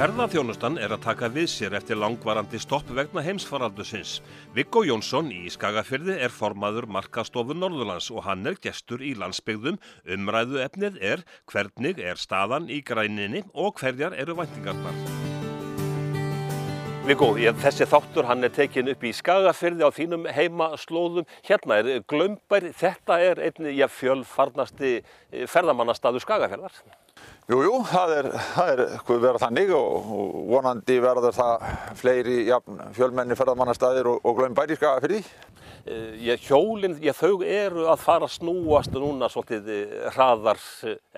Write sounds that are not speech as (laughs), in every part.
Ferðarþjónustan er að taka við sér eftir langvarandi stopp vegna heimsfaraldusins. Viggo Jónsson í Skagafyrði er formaður markastofu Norðurlands og hann er gestur í landsbyggðum. Umræðu efnið er hvernig er staðan í græninni og hverjar eru væntingarnar. Viggo, þessi þáttur hann er tekin upp í Skagafyrði á þínum heimaslóðum. Hérna er Glömbær, þetta er einn fjölfarnasti ferðamannastaðu Skagafyrðar. Jú, jú, það er, það er verið þannig og, og vonandi verður það fleiri ja, fjölmenni ferðamannastæðir og, og glömbæri skaga fyrir því. Ég, hjólinn, ég, þau eru að fara að snúast núna svolítið hraðar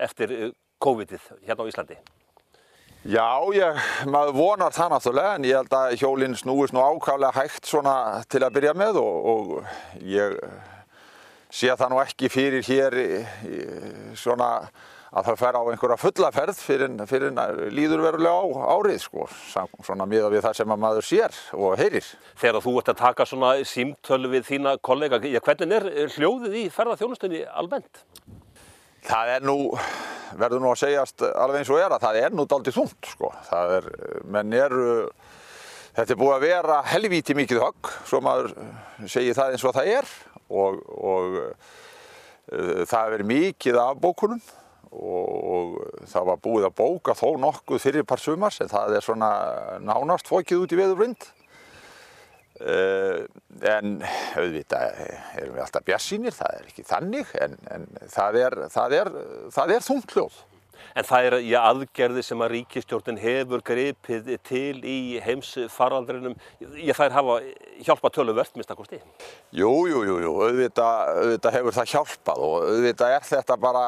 eftir COVID-ið hérna á Íslandi. Já, ég, maður vonar það náttúrulega en ég held að hjólinn snúist nú ákvæmlega hægt svona til að byrja með og, og ég sé það nú ekki fyrir hér í, í, svona að það fer á einhverja fullaferð fyrir, fyrir líður verulega á árið sko, svona miða við það sem að maður sér og heyrir. Þegar þú ert að taka svona símtölu við þína kollega, hvernig er hljóðið í ferðarþjónustunni almennt? Það er nú, verður nú að segjast alveg eins og er að það er nú daldið þúnt sko, það er, menn eru, þetta er búið að vera helvíti mikið högg, svo maður segir það eins og það er og, og uh, það er mikið af bókunum og það var búið að bóka þó nokkuð fyrir par sumars en það er svona nánast fókið út í veðurvind en auðvitað erum við alltaf bjassínir, það er ekki þannig en, en það er, er, er þungljóð. En það er í aðgerði sem að ríkistjórnin hefur gripið til í heimsfaraldrinum, ég þær hafa hjálpað töluvert minnst að kosti? Jú, jú, jú, jú. Auðvitað, auðvitað hefur það hjálpað og auðvitað er þetta bara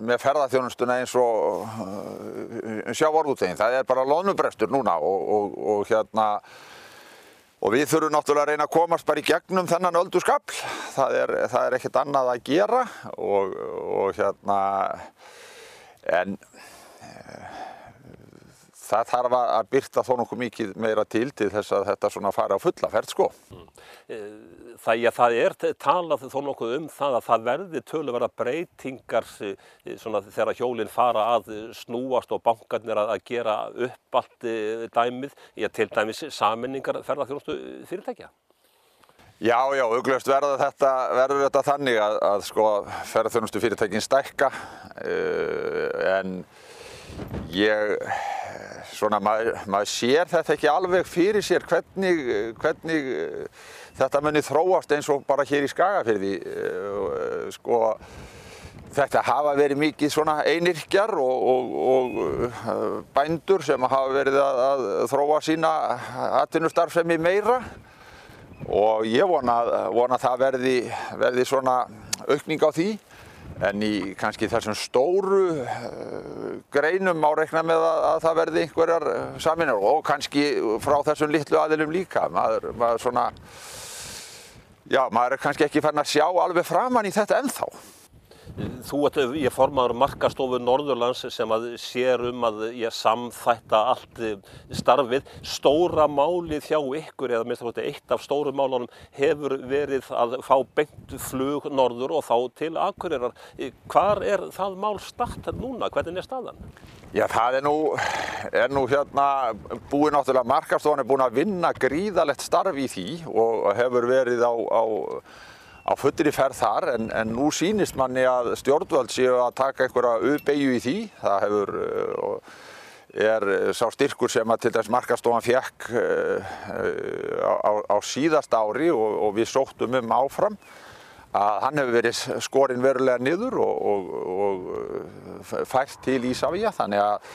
með ferðarþjónustuna eins og sjávarútegin, það er bara lónubrestur núna og, og, og hérna Og við þurfum náttúrulega að reyna að komast bara í gegnum þennan öldurskapl. Það er, er ekkert annað að gera og, og hérna, en e, það þarf að byrta þó nokkuð mikið meira til til þess að þetta svona fara á fulla ferð sko. Það, ja, það er talað þó nokkuð um það að það verði töluverða breytingar svona þegar hjólinn fara að snúast og bankarnir að, gera upp allt dæmið, ég til dæmis saminningar ferðarþjónustu fyrirtækja. Já, já, augljóst verður þetta, verður þetta þannig að, að sko ferðarþjónustu fyrirtækin stækka uh, en ég svona maður, maður sér þetta ekki alveg fyrir sér hvernig, hvernig þetta muni þróast eins og bara hér í Skagafyrði sko þetta hafa verið mikið svona einirkjar og, og, og bændur sem hafa verið að, að þróa sína atvinnustarfsemi meira og ég vona, vona að það verði, verði svona aukning á því En í kannski þessum stóru uh, greinum má reikna með að, að það verði einhverjar saminnar og kannski frá þessum litlu aðilum líka. Maður, maður, svona, já, maður er kannski ekki fann að sjá alveg framann í þetta ennþá. Þú ert, ég formaður markastofu Norðurlands sem að sér um að ég samþætta allt starfið. Stóra málið hjá ykkur, eða minnst að eitt af stóru málunum, hefur verið að fá beint flug norður og þá til Akureyrar. Hvar er það mál start núna? Hvernig er staðan? Já, það er nú, er nú hérna búið náttúrulega, markastofan er búin að vinna gríðalegt starf í því og hefur verið á, á á fullri ferð þar en, en nú sýnist manni að stjórnvöld séu að taka einhverja uppeyju í því. Það hefur, er sá styrkur sem að til dæs markastofan fekk á, á, á síðast ári og, og við sóttum um áfram að hann hefur verið skorinn verulega niður og, og, og fært til Ísafíja þannig að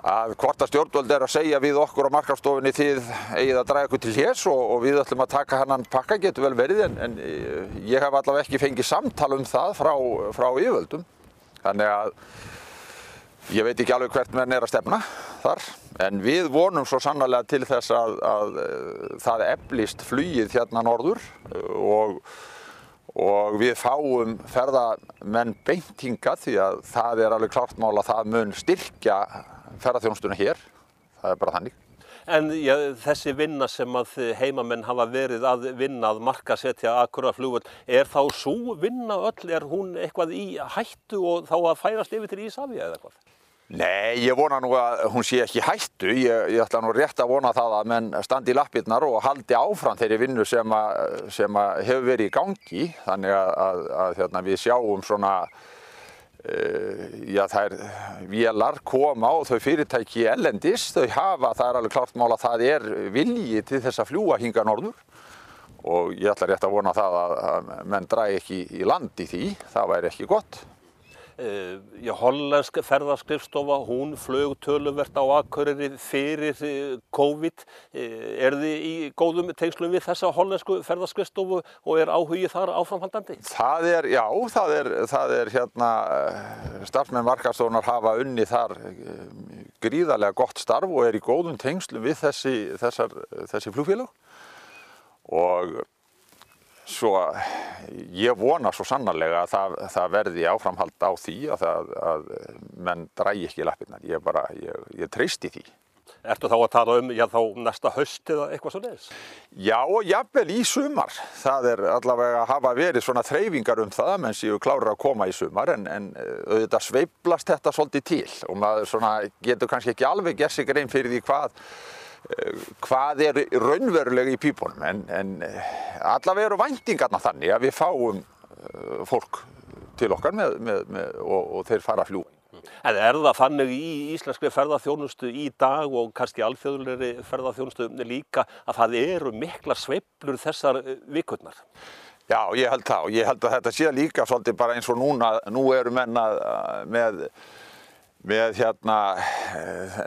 að hvort að stjórnvöld er að segja við okkur á markastofinni þið eigið að draga ykkur til hérs og, og við ætlum að taka hannan pakka getur vel verið en, en ég hef allavega ekki fengið samtal um það frá, frá yfirvöldum. Þannig að ég veit ekki alveg hvert menn er að stefna þar en við vonum svo sannarlega til þess að, að það eflist flýið hérna norður og og við fáum ferðamenn beintinga því að það er alveg klart mál að það mun styrkja ferðarþjónustuna hér, það er bara þannig. En ja, þessi vinna sem að heimamenn hafa verið að vinna að markasetja akkurat flugvöld, er þá svo vinna öll, er hún eitthvað í hættu og þá að færast yfir til Ísafja eða hvað? Nei, ég vona nú að hún sé ekki hættu. Ég, ég ætla nú rétt að vona það að menn standi í lappirnar og haldi áfram þeirri vinnu sem, að, sem að hefur verið í gangi. Þannig að, að, að hérna, við sjáum svona, uh, já þær vélar koma og þau fyrirtæki ellendis, þau hafa, það er alveg klart mál að það er vilji til þess að fljúa hinga norður. Og ég ætla rétt að vona það að, menn drægi ekki í land í því, það væri ekki gott. Já, hollensk ferðarskrifstofa, hún flög töluvert á Akureyri fyrir uh, COVID. Uh, er þið í góðum tengslum við þessa hollensku ferðarskrifstofu og er áhugið þar áframhaldandi? Það er, já, það er, það er hérna, starfsmenn markastofunar hafa unni þar gríðarlega gott starf og er í góðum tengslum við þessi, þessar, þessi flugfélag og svo ég vona svo sannarlega að það, það verði áframhald á því að, að, að menn drægi ekki lappirnar. Ég, bara, ég, ég treysti því. Ertu þá að tala um, já þá næsta höst eða eitthvað svo leiðis? Já og jafnvel í sumar. Það er allavega að hafa verið svona þreyfingar um það menn séu klárir að koma í sumar en, en auðvitað sveiblast þetta svolítið til og maður svona getur kannski ekki alveg gert sig grein fyrir því hvað hvað er raunverulega í pípunum en, en allavega eru væntingarna þannig að við fáum fólk til okkar með, með, með, og, og þeir fara að fljúa. En er það þannig í íslenskri ferðarþjónustu í dag og kannski alþjóðulegri ferðarþjónustu líka að það eru mikla sveiblur þessar vikurnar? Já, ég held það og ég held að þetta sé líka svolítið bara eins og núna, nú eru menna með með hérna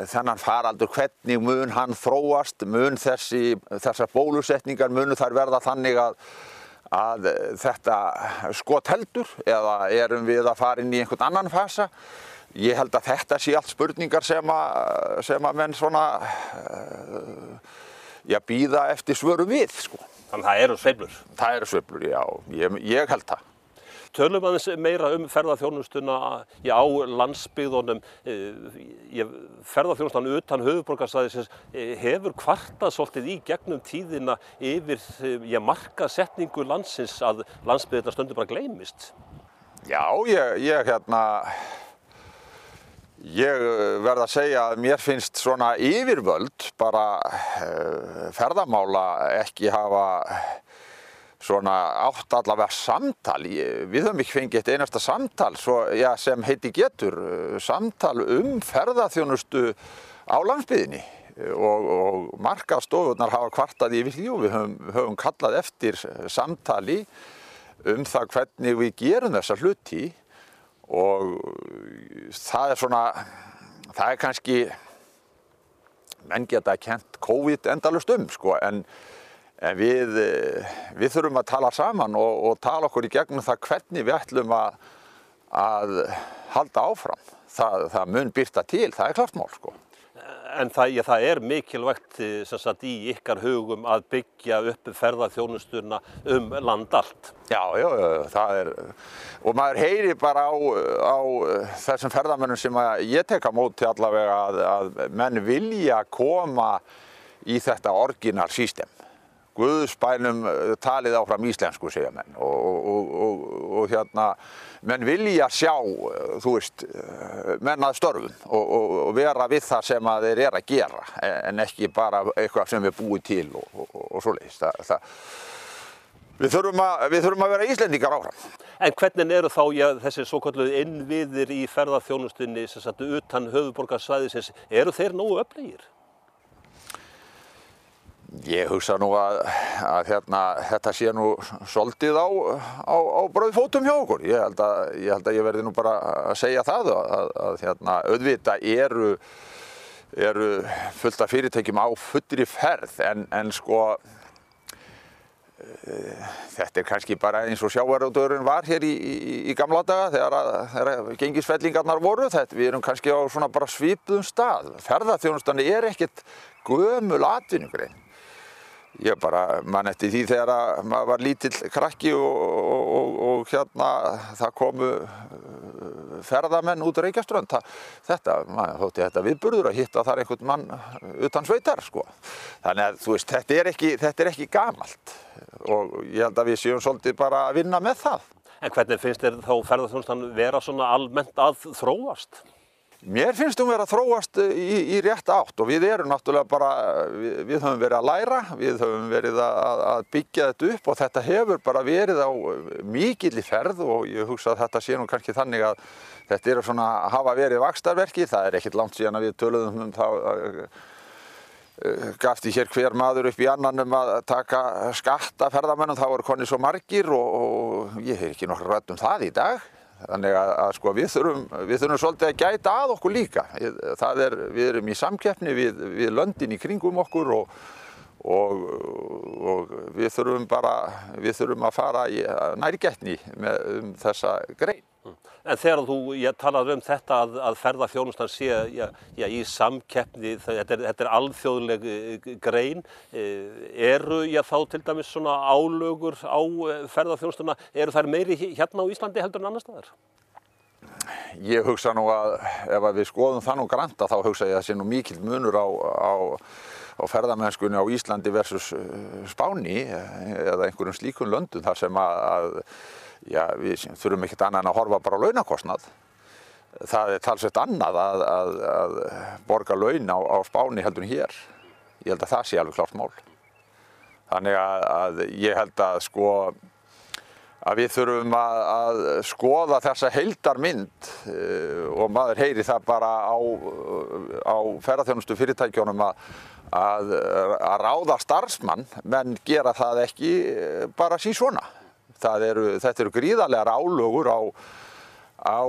þennan faraldur hvernig mun hann þróast, mun þessi, þessar bólusetningar munu þar verða þannig að, að þetta skot heldur eða erum við að fara inn í einhvern annan fasa. Ég held að þetta sé allt spurningar sem að, sem að menn svona já, býða eftir svöru við sko. Þannig að það eru sveiflur? Það eru sveiflur, já, ég, ég held það. Tölum aðeins meira um ferðarþjónustuna á landsbyggðunum. Ferðarþjónustan utan höfuborgarsæðisins hefur kvartað svolítið í gegnum tíðina yfir já, markasetningu landsins að landsbyggðuna stundur bara gleymist. Já, ég, ég hérna, ég verð að segja að mér finnst svona yfirvöld bara ferðamála ekki hafa svona átt allavega samtal, við höfum ekki fengið eitt einasta samtal svo, já, sem heiti getur, samtal um ferðarþjónustu á landsbyðinni og, og markastofunar hafa kvartað yfir því og við höfum, höfum kallað eftir samtali um það hvernig við gerum þessa hluti. Og það er svona, það er kannski, menn geta kent COVID endalust um sko en En við, við þurfum að tala saman og, og tala okkur í gegnum það hvernig við ætlum að, að halda áfram. Það, það mun byrta til, það er klart mál sko. En það, já, það er mikilvægt sagt, í ykkar hugum að byggja upp ferðarþjónustuna um land allt. Já, já, það er, og maður heyri bara á, á þessum ferðarmönnum sem ég tek á móti allavega að, að menn vilja koma í þetta orginal system. Guðspænum talið áfram íslensku segja menn og, og, og, og hérna menn vilja sjá, þú veist, menn að störfum og vera við það sem að þeir eru að gera en ekki bara eitthvað sem við búið til og svoleiðis. Við, þurfum að, við þurfum að vera íslendingar áfram. En hvernig eru þá já, þessi svo kalluð innviðir í ferðarþjónustunni sem sagt utan höfuborgarsvæðisins, eru þeir nógu öflegir? Ég hugsa nú að, að hérna, þetta sé nú soldið á, á, á bröðfótum hjá okkur. Ég held, að, ég held að ég verði nú bara að segja það að, að hérna, auðvita eru, eru fullt af fyrirtækjum á fullri ferð en, en sko þetta er kannski bara eins og sjávarútvörun var hér í, í, í gamla daga þegar, þegar gengisfellingarnar voru. Þetta, við erum kannski á svona bara svipuðum stað. Ferðarþjónustan er ekkert gömul atvinnugrein. Ég bara mann eftir því þegar maður var lítill krakki og, og, og, og hérna það komu ferðamenn út á Reykjaströnd. Þetta, maður þótti þetta viðburður að hitta þar einhvern mann utan sveitar sko. Þannig að þú veist, þetta er ekki, þetta er ekki gamalt og ég held að við séum svolítið bara að vinna með það. En hvernig finnst þér þá ferðarþjónustan vera svona almennt að þróast? Mér finnst um vera að þróast í, í rétt átt og við erum náttúrulega bara, við, við höfum verið að læra, við höfum verið að, að byggja þetta upp og þetta hefur bara verið á mikill í ferð og ég hugsa að þetta sé nú kannski þannig að þetta eru svona að hafa verið vakstarverki, það er ekkert langt síðan að við töluðum um þá gafti hér hver maður upp í annan um að taka skatta ferðamennum, þá voru konni svo margir og, og ég hef ekki nokkur rætt um það í dag. Þannig að, að sko, við, þurfum, við þurfum svolítið að gæta að okkur líka. Er, við erum í samkeppni við, við löndin í kringum okkur og, og, og við, þurfum bara, við þurfum að fara í nærgætni með um þessa grein. En þegar þú, ég talaði um þetta að, að ferðarþjónustan sé já, já, í samkeppni, þetta er, þetta er alþjóðleg eh, grein, eh, eru ég þá til dæmis svona álögur á eh, ferðarþjónustuna, eru þær meiri hérna á Íslandi heldur en annar staðar? Ég hugsa nú að ef að við skoðum það nú granta þá hugsa ég að það sé nú mikill munur á, á, á ferðarmennskunni á Íslandi versus Spáni eða einhverjum slíkun löndum þar sem að, að já, við þurfum ekkert annað en að horfa bara á launakostnað. Það er talsveit annað að, að, að borga laun á, á spáni heldur en hér. Ég held að það sé alveg klart mál. Þannig að, að ég held að sko að við þurfum að, að skoða þessa heildarmynd uh, og maður heyri það bara á, á ferðarþjónustu fyrirtækjónum að, að, að ráða starfsmann menn gera það ekki bara sín svona eru, þetta eru gríðarlegar álögur á, á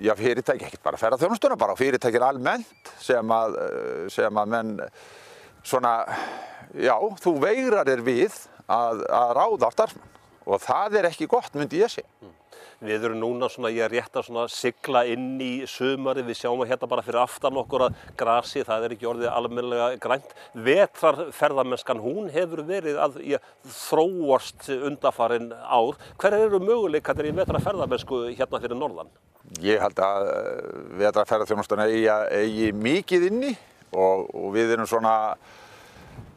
já, fyrirtæki, ekki bara ferðarþjónustuna, bara á fyrirtækin almennt sem að, sem að menn svona, já, þú veigrar er við að, að ráða á starfsmann og það er ekki gott, myndi ég sé. Mm. Við erum núna svona, ég er rétt að sigla inn í sumari, við sjáum hérna bara fyrir aftan okkur að grasi, það er ekki orðið almennilega grænt. Vetrarferðarmennskan, hún hefur verið að ég, þróast undafarin ár. Hver eru möguleikandir í vetrarferðarmennsku hérna fyrir norðan? Ég held að eh, vetrarferðarþjónustan eigi, eigi mikið inni og, og við erum svona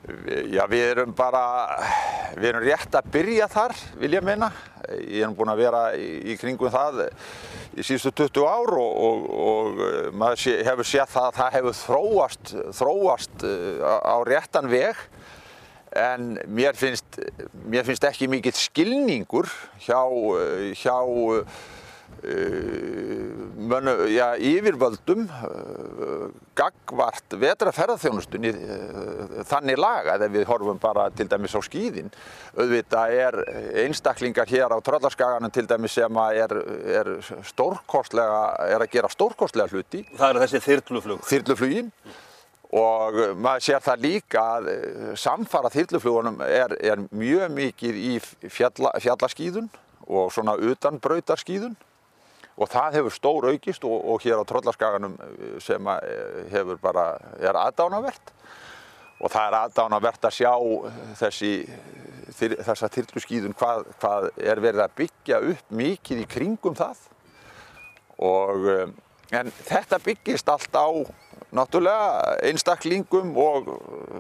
Já, við erum bara, við erum rétt að byrja þar, vil ég meina. Ég hef búin að vera í, í kringum það í síðustu 20 ár og, og, og eh, maður sé, hefur séð það að það hefur þróast, þróast eh, á réttan veg. En mér finnst, mér finnst ekki mikill skilningur hjá, eh, hjá Mönu, já, yfirvöldum gagvart vetraferðarþjónustunni þannig lagað ef við horfum bara til dæmis á skýðin auðvitað er einstaklingar hér á Tröllarskaganum til dæmis sem er, er stórkostlega er að gera stórkostlega hluti. Það eru þessi þyrluflug. Þyrluflugin. Og maður sér það líka að samfara þyrluflugunum er, er mjög mikið í fjalla, fjallaskýðun og svona utanbrautarskýðun og það hefur stór aukist og, og hér á Trollarskaganum eh, sem eh, hefur bara, er aðdánavert. Og það er aðdánavert að sjá þessi, þessa þyrluskýðun hvað, hvað er verið að byggja upp mikið í kringum það. Og eh, en þetta byggist allt á náttúrulega einstaklingum og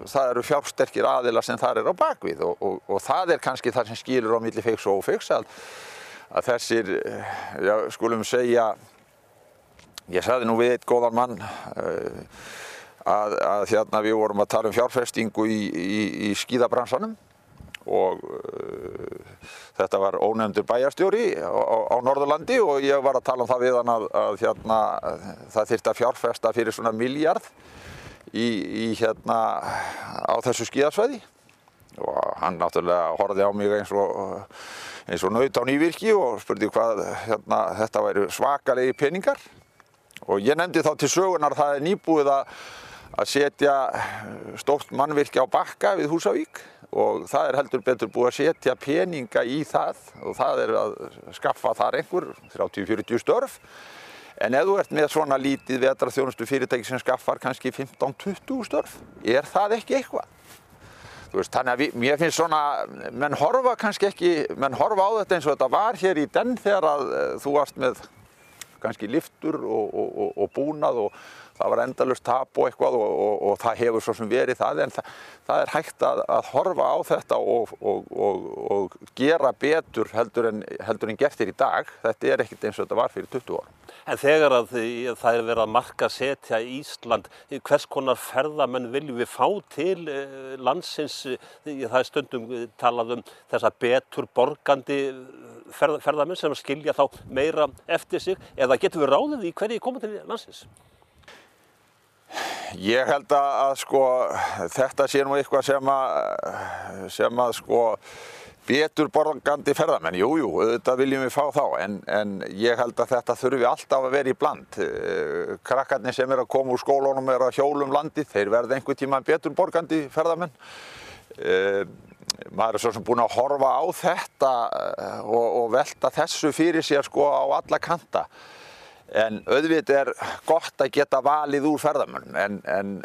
það eru fjársterkir aðila sem það er á bakvið og, og, og það er kannski það sem skilur á milli feiks og ófeiks að þessir, já, skulum segja, ég sagði nú við eitt góðan mann uh, að, að hérna við vorum að tala um fjárfestingu í, í, í skíðabransanum og uh, þetta var ónefndur bæjarstjóri á, á, á Norðurlandi og ég var að tala um það við hann að, að hérna, það þurfti að fjárfesta fyrir svona miljard í, í hérna á þessu skíðasvæði og hann náttúrulega horfið á mig eins og eins og naut á nývirki og spurði hvað hérna, þetta væri svakalegi peningar. Og ég nefndi þá til sögunar það er nýbúið að, setja stórt mannvirki á bakka við Húsavík. Og það er heldur betur búið að setja peninga í það. Og það er að skaffa þar einhver 30-40 störf. En ef þú ert með svona lítið vetraþjónustu fyrirtæki sem skaffar kannski 15-20 störf er það ekki eitthvað Veist, þannig að við, mér finnst svona, menn horfa kannski ekki, menn horfa á þetta eins og þetta var hér í den þegar að uh, þú varst með kannski liftur og, og, og, og búnað og það var endalust tap og eitthvað og, og, og það hefur svo sem verið það en það, það er hægt að, að horfa á þetta og, og gera betur heldur en, heldur en gert þér í dag. Þetta er ekkert eins og þetta var fyrir 20 ára. En þegar að það er verið að marka setja í Ísland, hvers konar ferðamenn viljum við fá til eh, landsins? Það er stundum talað um þessa betur borgandi ferð, ferðamenn sem skilja þá meira eftir sig eða getur við ráðið í hverju koma til landsins? Ég held að sko þetta sé nú eitthvað sem að, sem að sko betur borgandi ferðamenn, jújú, jú, þetta viljum við fá þá en, en ég held að þetta þurfi alltaf að vera í bland. Eh, krakkarnir sem er að koma úr skólunum er að hjólum landi, þeir verða einhver tíma betur borgandi ferðamenn. Eh, maður er svo sem búin að horfa á þetta eh, og, og velta þessu fyrir sér sko á alla kanta en auðvitað er gott að geta valið úr ferðamönnum en, en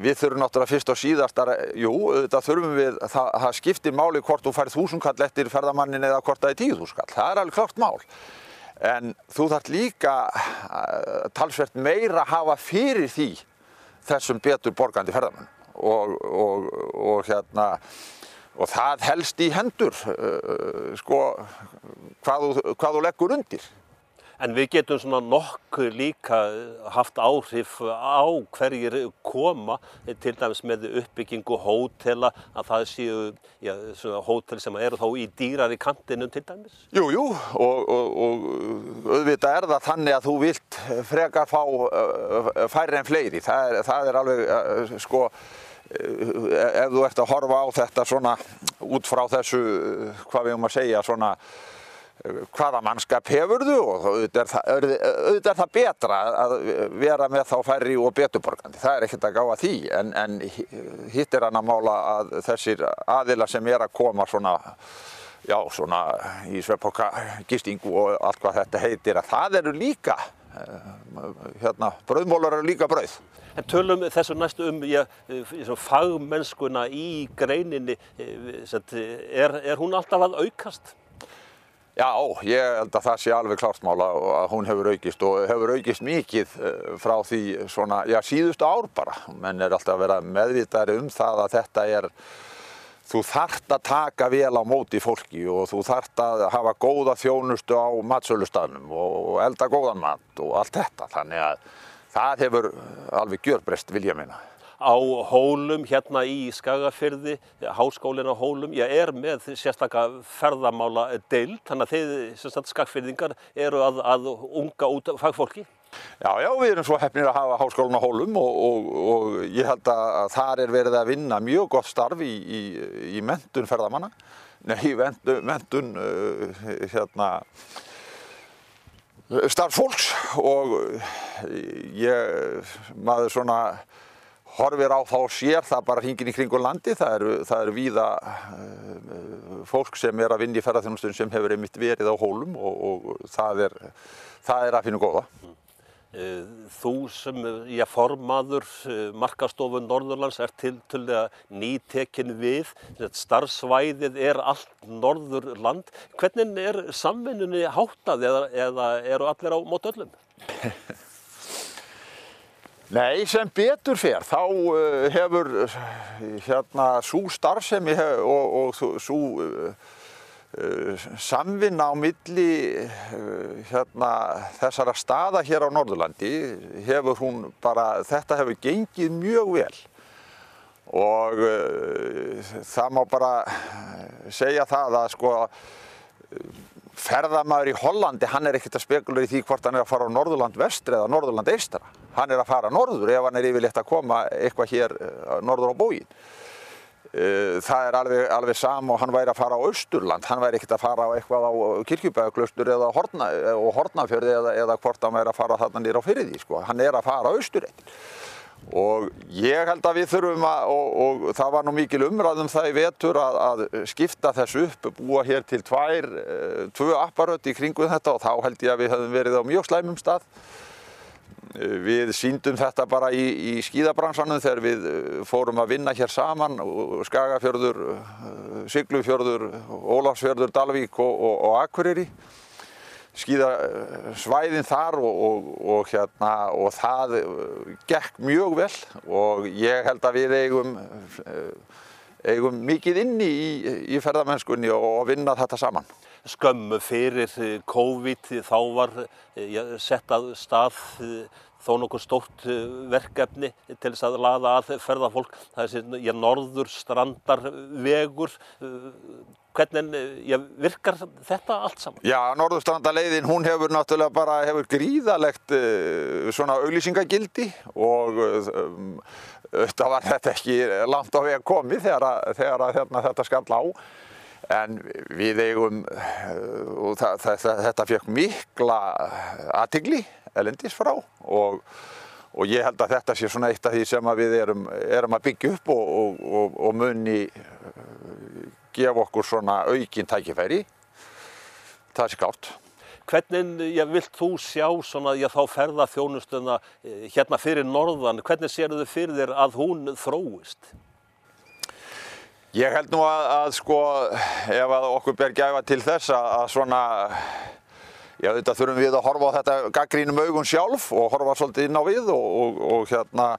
við þurfum náttúrulega fyrst og síðast að, jú, auðvitað þurfum við, það, það skiptir máli hvort þú færð þúsunkall eftir ferðamannin eða hvort það er tíðúskall, það er alveg klart mál. En þú þarf líka uh, talsvert meira að hafa fyrir því þessum betur borgandi ferðamann og, og, og hérna og það helst í hendur uh, sko hvað þú, hvað þú leggur undir. En við getum svona nokkuð líka haft áhrif á hverjir koma, til dæmis með uppbyggingu hótela, að það séu já, hótel sem eru þá í dýrar í kantinum til dæmis? Jú, jú, og, og, og auðvitað er það þannig að þú vilt frekar fá færri en fleiri. Það er, það er alveg, sko, Eh, ef þú ert að horfa á þetta svona út frá þessu, eh, hvað við um að segja, svona eh, hvaða mannskap hefur þú og auðvitað er, auðvitað er það betra að vera með þá færri og beturborgandi. Það er ekkert að gá að því en, en hitt er hann að mála að þessir aðila sem er að koma svona, já, svona í sveppokka gistingu og allt hvað þetta heitir að það eru líka, hérna, brauðmólar eru líka brauð. En tölum þessu næstu um já, fagmennskuna í greininni, er, er hún alltaf að aukast? Já, ég held að það sé alveg klártmála að hún hefur aukist og hefur aukist mikið eh, frá því svona, já, síðustu ár bara. Menn er alltaf að vera meðvitaðri um það að þetta er, þú þart að taka vel á móti fólki og þú þart að hafa góða þjónustu á matsölustafnum og elda góðan mat og allt þetta. Þannig að það hefur alveg gjörbreyst vilja minna. Á Hólum, hérna í Skagafyrði, háskólinn á Hólum, ég er með sérstaklega ferðamála deild, þannig að þið skagfyrðingar eru að, að unga út fagfólki. Já, já, við erum svo hefnir að hafa háskólinn á Hólum og, og, og ég held að þar er verið að vinna mjög gott starf í, í, í mentun ferðamanna, nei, mentun, uh, hérna, starfsfólks og ég, maður svona horfir á þá sér það bara hringin í kringu landi, það eru, það eru víða uh, fólk sem er að vinna í ferðarþjónustun sem hefur einmitt verið á hólum og, og það, er, það er að finna góða. Eh, þú sem ég formaður eh, markastofun Norðurlands er til að nýtekin við, starfsvæðið er allt Norðurland. Hvernig er samvinnunni háttað eða, eða eru allir á mót öllum? (laughs) Nei, sem betur fer, þá uh, hefur hérna svo starfsemi og, og svo Uh, samvinna á milli uh, hérna, þessara staða hér á Norðurlandi hefur hún bara, þetta hefur gengið mjög vel. Og uh, það má bara segja það að sko ferðamæður í Hollandi hann er ekkert að spekula í því hvort hann er að fara á Norðurland vestri eða Norðurland eistra hann er að fara norður ef hann er yfirleitt að koma eitthvað hér norður á bógin Eh, það er alveg, alveg sam og hann væri að fara á Östurland, hann væri ekkert að fara á eitthvað á Kirkjubæðaklaustur eða Hortna, Hortnafjörði eða, eða hvort hann væri að fara þarna nýra á fyrirði, sko. hann er að fara á Östurreitt. Og ég held að við þurfum að, og, og það var nú mikil umræðum það í vetur að, að skipta þessu upp, búa hér til tvær, eh, tvö apparötti í kringu þetta og þá held ég að við höfum verið á mjög slæmum stað. Við síndum þetta bara í, í skíðabransanum þegar við eh, fórum að vinna hér saman, Skagafjörður, eh, Siglufjörður, Ólafsfjörður, Dalvík og, og, og Akureyri skíðasvæðin þar og, og, hérna, það gekk mjög vel og ég held að við eigum, eigum mikið inni í, í ferðamennskunni og vinna þetta saman. Skömmu fyrir eh, COVID þá var eh, sett að stað eh, þó nokkuð stórt verkefni til þess að laða að ferðarfólk. Það er þessi norður strandarvegur Hvernig já, virkar þetta allt saman? Já, Norðurstrandaleiðin hún hefur náttúrulega bara hefur gríðalegt svona auglýsingagildi og auðvitað var þetta ekki langt á veg komið þegar, þegar að, hérna, þetta skall á en við eigum uh, og það, það, þetta fekk mikla aðtigli elendis frá og Og ég held að þetta sé svona eitt af því sem við erum, erum að byggja upp og, og, og muni gefa okkur svona aukinn tækifæri. Það sé gátt. Hvernig já, vilt þú sjá svona, já, þá ferða þjónustuna eh, hérna fyrir norðan? Hvernig séu þau fyrir þér að hún þróist? Ég held nú að, að sko, ef að okkur ber gæfa til þess að, að svona, já þetta þurfum við að horfa á þetta gaggrínum augun sjálf og horfa svolítið inn á við og, og, og hérna,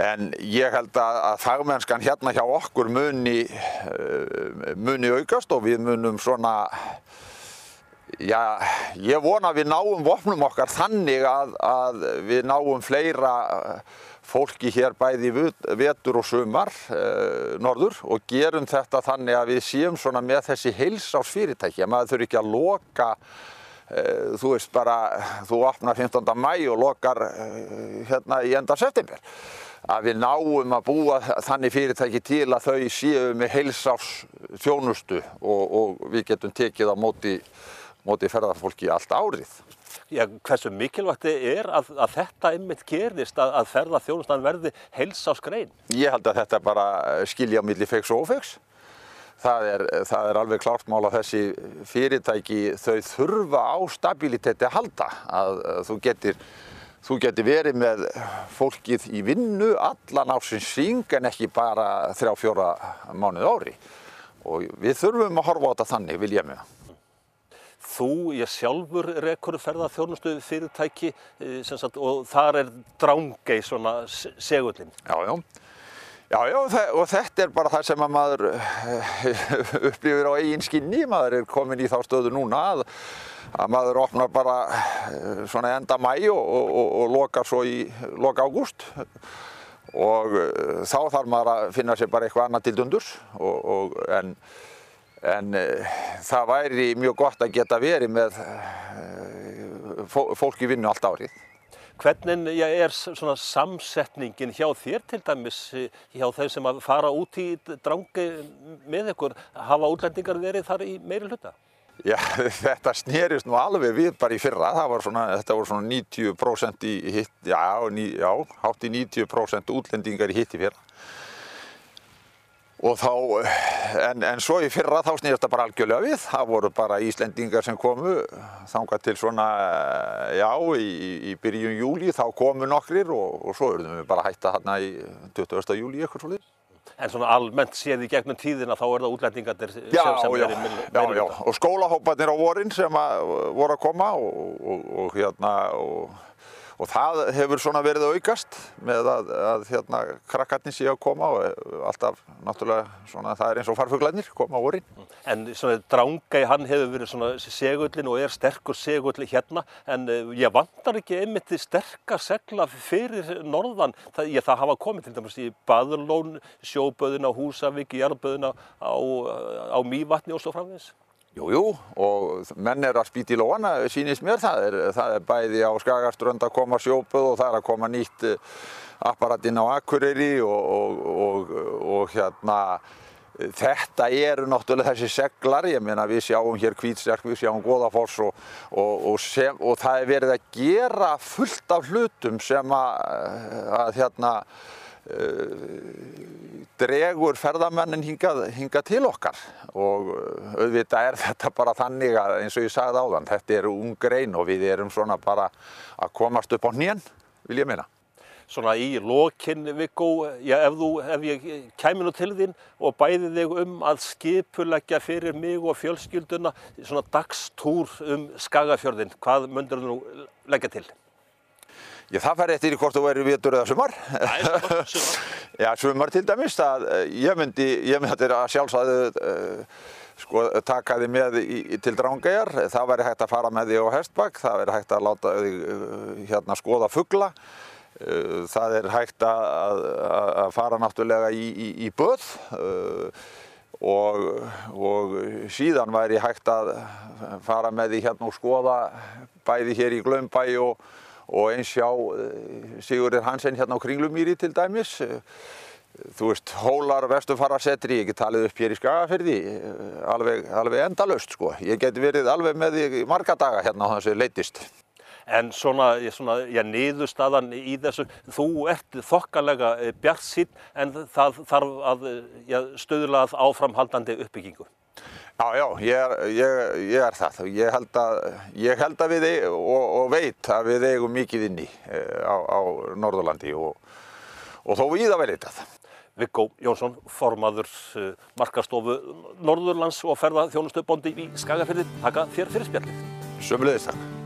En ég held að, að fagmennskan hérna hjá okkur muni, uh, muni aukast og við munum svona, já, ég vona að við náum vopnum okkar þannig að, að við náum fleira fólki hér bæði vetur og sumar uh, norður og gerum þetta þannig að við séum svona með þessi heilsásfyrirtæki, að maður þurfi ekki að loka uh, þú veist bara, þú opnar 15. mæ og lokar hérna í enda september að við náum að búa þannig fyrirtæki til að þau séu með heilsás þjónustu og, og við getum tekið á móti, móti ferðarfólki allt árið. Já, hversu mikilvægt er að, að þetta einmitt gerist að, að ferðarþjónustan verði heilsásgrein? Ég held að þetta bara skilja millir feiks og ofeiks. Það er, það er alveg klart mál að þessi fyrirtæki þau þurfa á stabiliteti að halda. Að, þú getur Þú getur verið með fólkið í vinnu allan ásins syng en ekki bara þrjá fjóra mánuð ári. Og við þurfum að horfa á þetta þannig, vil ég með. Þú, ég sjálfur rekur ferðarþjónustu fyrirtæki eh, sagt, og þar er drángei svona segullin. Já, já. Já, já, og þetta er bara það sem að maður eh, (laughs) upplifir á eigin skinni. Maður er komin í þá stöðu núna að að maður opnar bara eh, svona enda mæ og, og, og lokar svo í loka ágúst og þá þarf maður að finna sér bara eitthvað annað til dundurs og, en, en uh, það væri mjög gott að geta verið með uh, fólk í vinnu allt árið. Hvernig er svona samsetningin hjá þér til dæmis hjá þeir sem að fara út í drangi með ykkur, hafa útlendingar verið þar í meiri hluta? Já, (laughs) þetta snerist nú alveg við bara í fyrra, var svona, þetta voru svona 90% í hitt, já, já, hátt í 90% útlendingar í hitt í fyrra. Og þá, en, en svo í fyrra þá snýrst það bara algjörlega við, það voru bara Íslendingar sem komu, þangað til svona, já, í, í byrjun júli þá komu nokkrir og, og svo erum við bara hætta hérna í 20. júli eitthvað svolítið. En svona almennt séð í gegnum tíðina þá er það útlendingarnir sem, já, sem já, er í meira Já, já, og skólahópanir á vorin sem að, voru að koma og, og, og hérna og og það hefur svona verið að aukast með að, að hérna, krakkarnir sé að koma og alltaf náttúrulega svona það er eins og farfuglarnir koma á orðin. En svona Drángæ hann hefur verið svona segullin og er sterkur segull hérna en uh, ég vantar ekki einmitt sterkar segla fyrir norðan það, ég, það hafa komið til dæmis í Badurlón, sjóböðuna, Húsavík, Jarlböðuna á, á Mývatni og svo framins. Jú, jú, og menn er að spýta í lóana, sínist mér, það er, það er bæði á Skagaströnd að koma sjópuð og það er að koma nýtt eh, apparatinn á Akureyri og, og, og, og hérna, þetta eru náttúrulega þessi seglar, ég meina við sjáum hér Kvítserk, við sjáum Goðafoss og það er verið að gera fullt af hlutum sem að, að hérna, dregur ferðamennin hingað, hingað til okkar og uh, auðvitað er þetta bara þannig að eins og ég sagði áðan, þetta er ung grein og við erum svona bara að komast upp á hnén, vil ég meina. Svona í lokin, Viggo, ef, ef ég kæmi nú til þín og bæði þig um að skipuleggja fyrir mig og fjölskylduna svona dagstúr um Skagafjörðin, hvað myndur þú nú leggja til? Já, það fær eftir í hvort þú verið vitur eða sumar. Það er svo sumar. (laughs) Já, sumar til dæmis, að eh, ég myndi, ég myndi að sjálfsæðu uh, sko, taka þið með í, til Drangegar, það væri hægt að fara með því á Hestbakk, það væri hægt að láta þið uh, hérna skoða fuggla, uh, það er hægt að, að, að fara náttúrulega í, í, í böð og, og síðan væri hægt að fara með því hérna og skoða bæði hér í Glömbæ og og eins sjá Sigurður Hansen hérna á Kringlumýri til dæmis. Þú veist, hólar, vestufarasetri, ég get talið upp hér í Skagafyrði, alveg, alveg endalaust sko. Ég get verið alveg með því marga daga hérna á þessu leitist. En svona, svona já, niðurstaðan í þessu, þú ert þokkalega bjart sín en það þarf að já, stöðlað áframhaldandi uppbyggingu. Já, já, ég er, ég, ég er það. Ég held að, ég held að við eigum og, og veit að við eigum mikið inni á, á Norðurlandi og, og þó við það verið þetta. Viggo Jónsson, formaður uh, markastofu Norðurlands og ferða þjónustöðbóndi í Skagafjörði. Takka þér fyrir spjallið. Sömulegist takk.